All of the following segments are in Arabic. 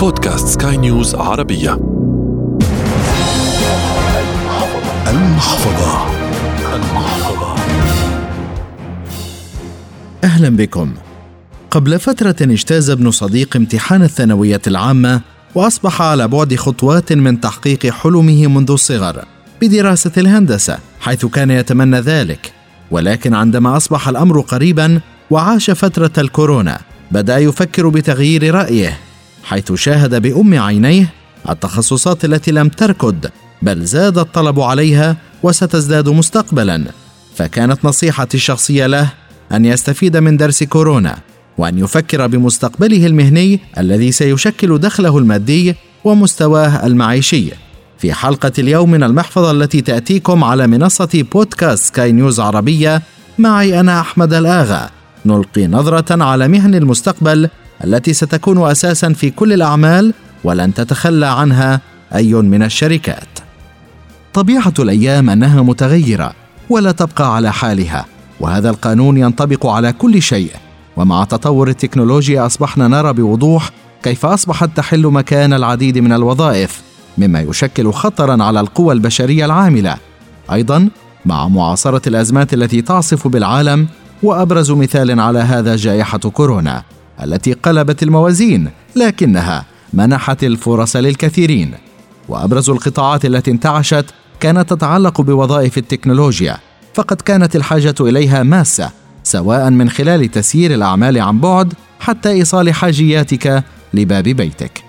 بودكاست سكاي نيوز عربية. المحفظة. المحفظة. أهلا بكم. قبل فترة اجتاز ابن صديق امتحان الثانوية العامة وأصبح على بعد خطوات من تحقيق حلمه منذ الصغر بدراسة الهندسة حيث كان يتمنى ذلك. ولكن عندما أصبح الأمر قريبا وعاش فترة الكورونا بدأ يفكر بتغيير رأيه. حيث شاهد بأم عينيه التخصصات التي لم تركض بل زاد الطلب عليها وستزداد مستقبلا. فكانت نصيحتي الشخصية له أن يستفيد من درس كورونا وأن يفكر بمستقبله المهني الذي سيشكل دخله المادي ومستواه المعيشي. في حلقة اليوم من المحفظة التي تأتيكم على منصة بودكاست سكاي نيوز عربية معي أنا أحمد الآغا. نلقي نظرة على مهن المستقبل التي ستكون أساسا في كل الأعمال ولن تتخلى عنها أي من الشركات. طبيعة الأيام أنها متغيرة ولا تبقى على حالها وهذا القانون ينطبق على كل شيء. ومع تطور التكنولوجيا أصبحنا نرى بوضوح كيف أصبحت تحل مكان العديد من الوظائف مما يشكل خطرا على القوى البشرية العاملة. أيضا مع معاصرة الأزمات التي تعصف بالعالم وأبرز مثال على هذا جائحة كورونا. التي قلبت الموازين لكنها منحت الفرص للكثيرين. وأبرز القطاعات التي انتعشت كانت تتعلق بوظائف التكنولوجيا فقد كانت الحاجة إليها ماسة سواء من خلال تسيير الأعمال عن بعد حتى إيصال حاجياتك لباب بيتك.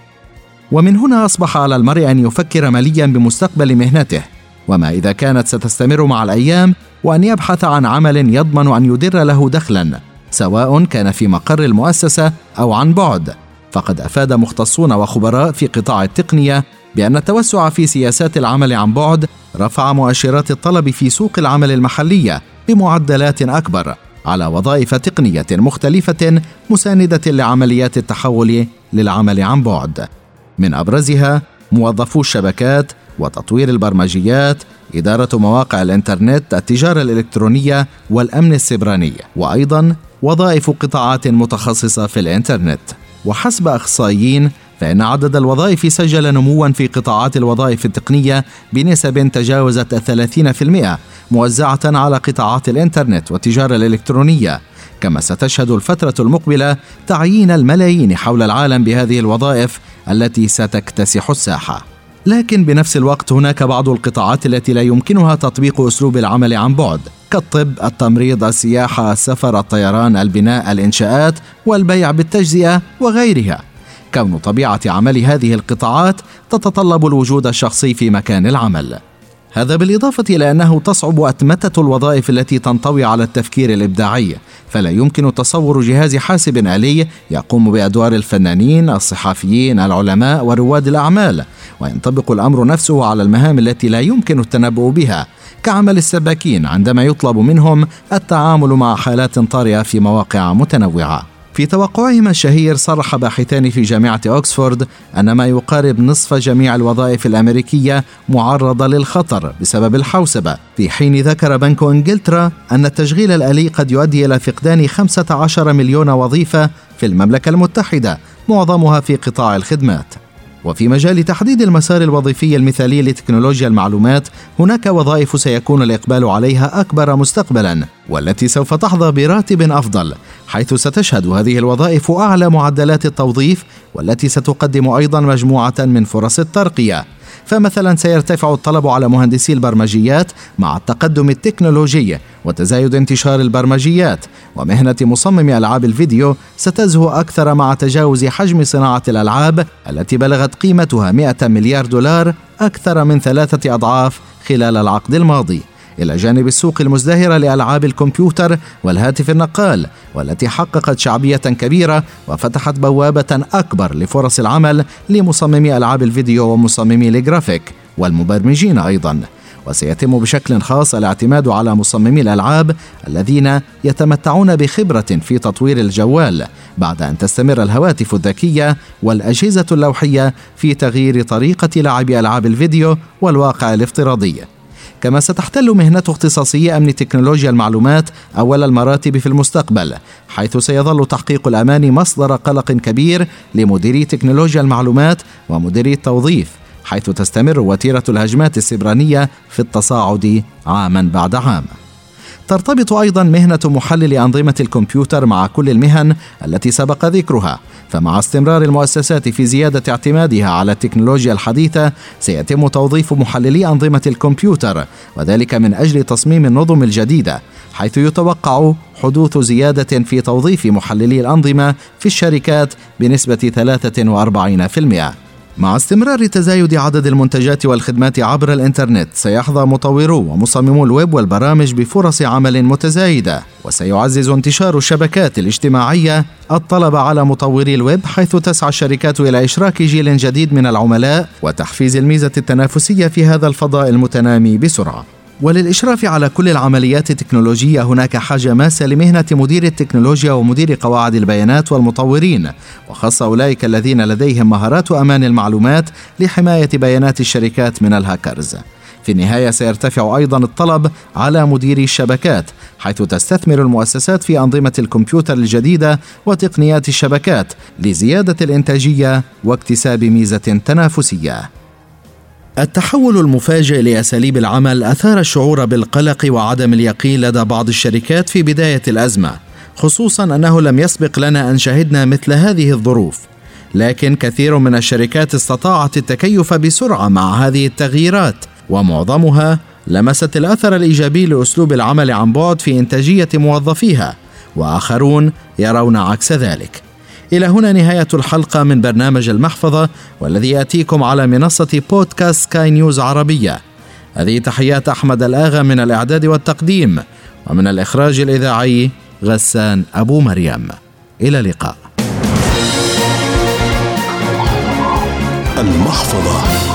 ومن هنا أصبح على المرء أن يفكر مليا بمستقبل مهنته. وما إذا كانت ستستمر مع الأيام وأن يبحث عن عمل يضمن أن يدر له دخلا. سواء كان في مقر المؤسسة أو عن بعد. فقد أفاد مختصون وخبراء في قطاع التقنية بأن التوسع في سياسات العمل عن بعد رفع مؤشرات الطلب في سوق العمل المحلية بمعدلات أكبر على وظائف تقنية مختلفة مساندة لعمليات التحول للعمل عن بعد. من أبرزها موظفو الشبكات وتطوير البرمجيات إدارة مواقع الإنترنت التجارة الإلكترونية والأمن السبراني وأيضا وظائف قطاعات متخصصة في الإنترنت وحسب أخصائيين فإن عدد الوظائف سجل نموا في قطاعات الوظائف التقنية بنسب تجاوزت الثلاثين في المئة موزعة على قطاعات الإنترنت والتجارة الإلكترونية كما ستشهد الفترة المقبلة تعيين الملايين حول العالم بهذه الوظائف التي ستكتسح الساحة. لكن بنفس الوقت هناك بعض القطاعات التي لا يمكنها تطبيق أسلوب العمل عن بعد كالطب، التمريض، السياحة، السفر، الطيران، البناء، الإنشاءات والبيع بالتجزئة وغيرها. كون طبيعة عمل هذه القطاعات تتطلب الوجود الشخصي في مكان العمل. هذا بالإضافة إلى أنه تصعب أتمتة الوظائف التي تنطوي على التفكير الإبداعي فلا يمكن تصور جهاز حاسب آلي يقوم بأدوار الفنانين، الصحفيين، العلماء ورواد الأعمال وينطبق الأمر نفسه على المهام التي لا يمكن التنبؤ بها كعمل السباكين عندما يطلب منهم التعامل مع حالات طارئة في مواقع متنوعة. في توقعهما الشهير صرح باحثان في جامعة أكسفورد أن ما يقارب نصف جميع الوظائف الأمريكية معرضة للخطر بسبب الحوسبة. في حين ذكر بنك إنجلترا أن التشغيل الآلي قد يؤدي إلى فقدان 15 مليون وظيفة في المملكة المتحدة معظمها في قطاع الخدمات. وفي مجال تحديد المسار الوظيفي المثالي لتكنولوجيا المعلومات هناك وظائف سيكون الإقبال عليها أكبر مستقبلا والتي سوف تحظى براتب أفضل حيث ستشهد هذه الوظائف أعلى معدلات التوظيف والتي ستقدم أيضا مجموعة من فرص الترقية. فمثلا سيرتفع الطلب على مهندسي البرمجيات مع التقدم التكنولوجي وتزايد انتشار البرمجيات ومهنة مصمم ألعاب الفيديو ستزهو أكثر مع تجاوز حجم صناعة الألعاب التي بلغت قيمتها 100 مليار دولار أكثر من ثلاثة أضعاف خلال العقد الماضي. إلى جانب السوق المزدهرة لألعاب الكمبيوتر والهاتف النقال والتي حققت شعبية كبيرة وفتحت بوابة أكبر لفرص العمل لمصممي ألعاب الفيديو ومصممي الجرافيك والمبرمجين أيضا. وسيتم بشكل خاص الاعتماد على مصممي الألعاب الذين يتمتعون بخبرة في تطوير الجوال بعد أن تستمر الهواتف الذكية والأجهزة اللوحية في تغيير طريقة لعب ألعاب الفيديو والواقع الافتراضي. كما ستحتل مهنته اختصاصي أمن تكنولوجيا المعلومات أول المراتب في المستقبل حيث سيظل تحقيق الأمان مصدر قلق كبير لمديري تكنولوجيا المعلومات ومديري التوظيف حيث تستمر وتيرة الهجمات السبرانية في التصاعد عاما بعد عام. ترتبط أيضا مهنة محلل أنظمة الكمبيوتر مع كل المهن التي سبق ذكرها. فمع استمرار المؤسسات في زيادة اعتمادها على التكنولوجيا الحديثة سيتم توظيف محللي أنظمة الكمبيوتر وذلك من أجل تصميم النظم الجديدة حيث يتوقع حدوث زيادة في توظيف محللي الأنظمة في الشركات بنسبة 43% مع استمرار تزايد عدد المنتجات والخدمات عبر الإنترنت سيحظى مطورو ومصممو الويب والبرامج بفرص عمل متزايدة وسيعزز انتشار الشبكات الاجتماعية الطلب على مطوري الويب حيث تسعى الشركات إلى إشراك جيل جديد من العملاء وتحفيز الميزة التنافسية في هذا الفضاء المتنامي بسرعة. وللإشراف على كل العمليات التكنولوجية هناك حاجة ماسة لمهنة مدير التكنولوجيا ومدير قواعد البيانات والمطورين. وخاصة أولئك الذين لديهم مهارات أمان المعلومات لحماية بيانات الشركات من الهاكرز. في النهاية سيرتفع أيضا الطلب على مديري الشبكات حيث تستثمر المؤسسات في أنظمة الكمبيوتر الجديدة وتقنيات الشبكات لزيادة الإنتاجية واكتساب ميزة تنافسية. التحول المفاجئ لأساليب العمل أثار الشعور بالقلق وعدم اليقين لدى بعض الشركات في بداية الأزمة خصوصا أنه لم يسبق لنا أن شهدنا مثل هذه الظروف. لكن كثير من الشركات استطاعت التكيف بسرعة مع هذه التغييرات ومعظمها لمست الأثر الإيجابي لأسلوب العمل عن بعد في إنتاجية موظفيها وآخرون يرون عكس ذلك. إلى هنا نهاية الحلقة من برنامج المحفظة والذي يأتيكم على منصة بودكاست سكاي نيوز عربية. هذه تحيات أحمد الآغا من الإعداد والتقديم ومن الإخراج الإذاعي غسان أبو مريم. إلى اللقاء. المحفظة.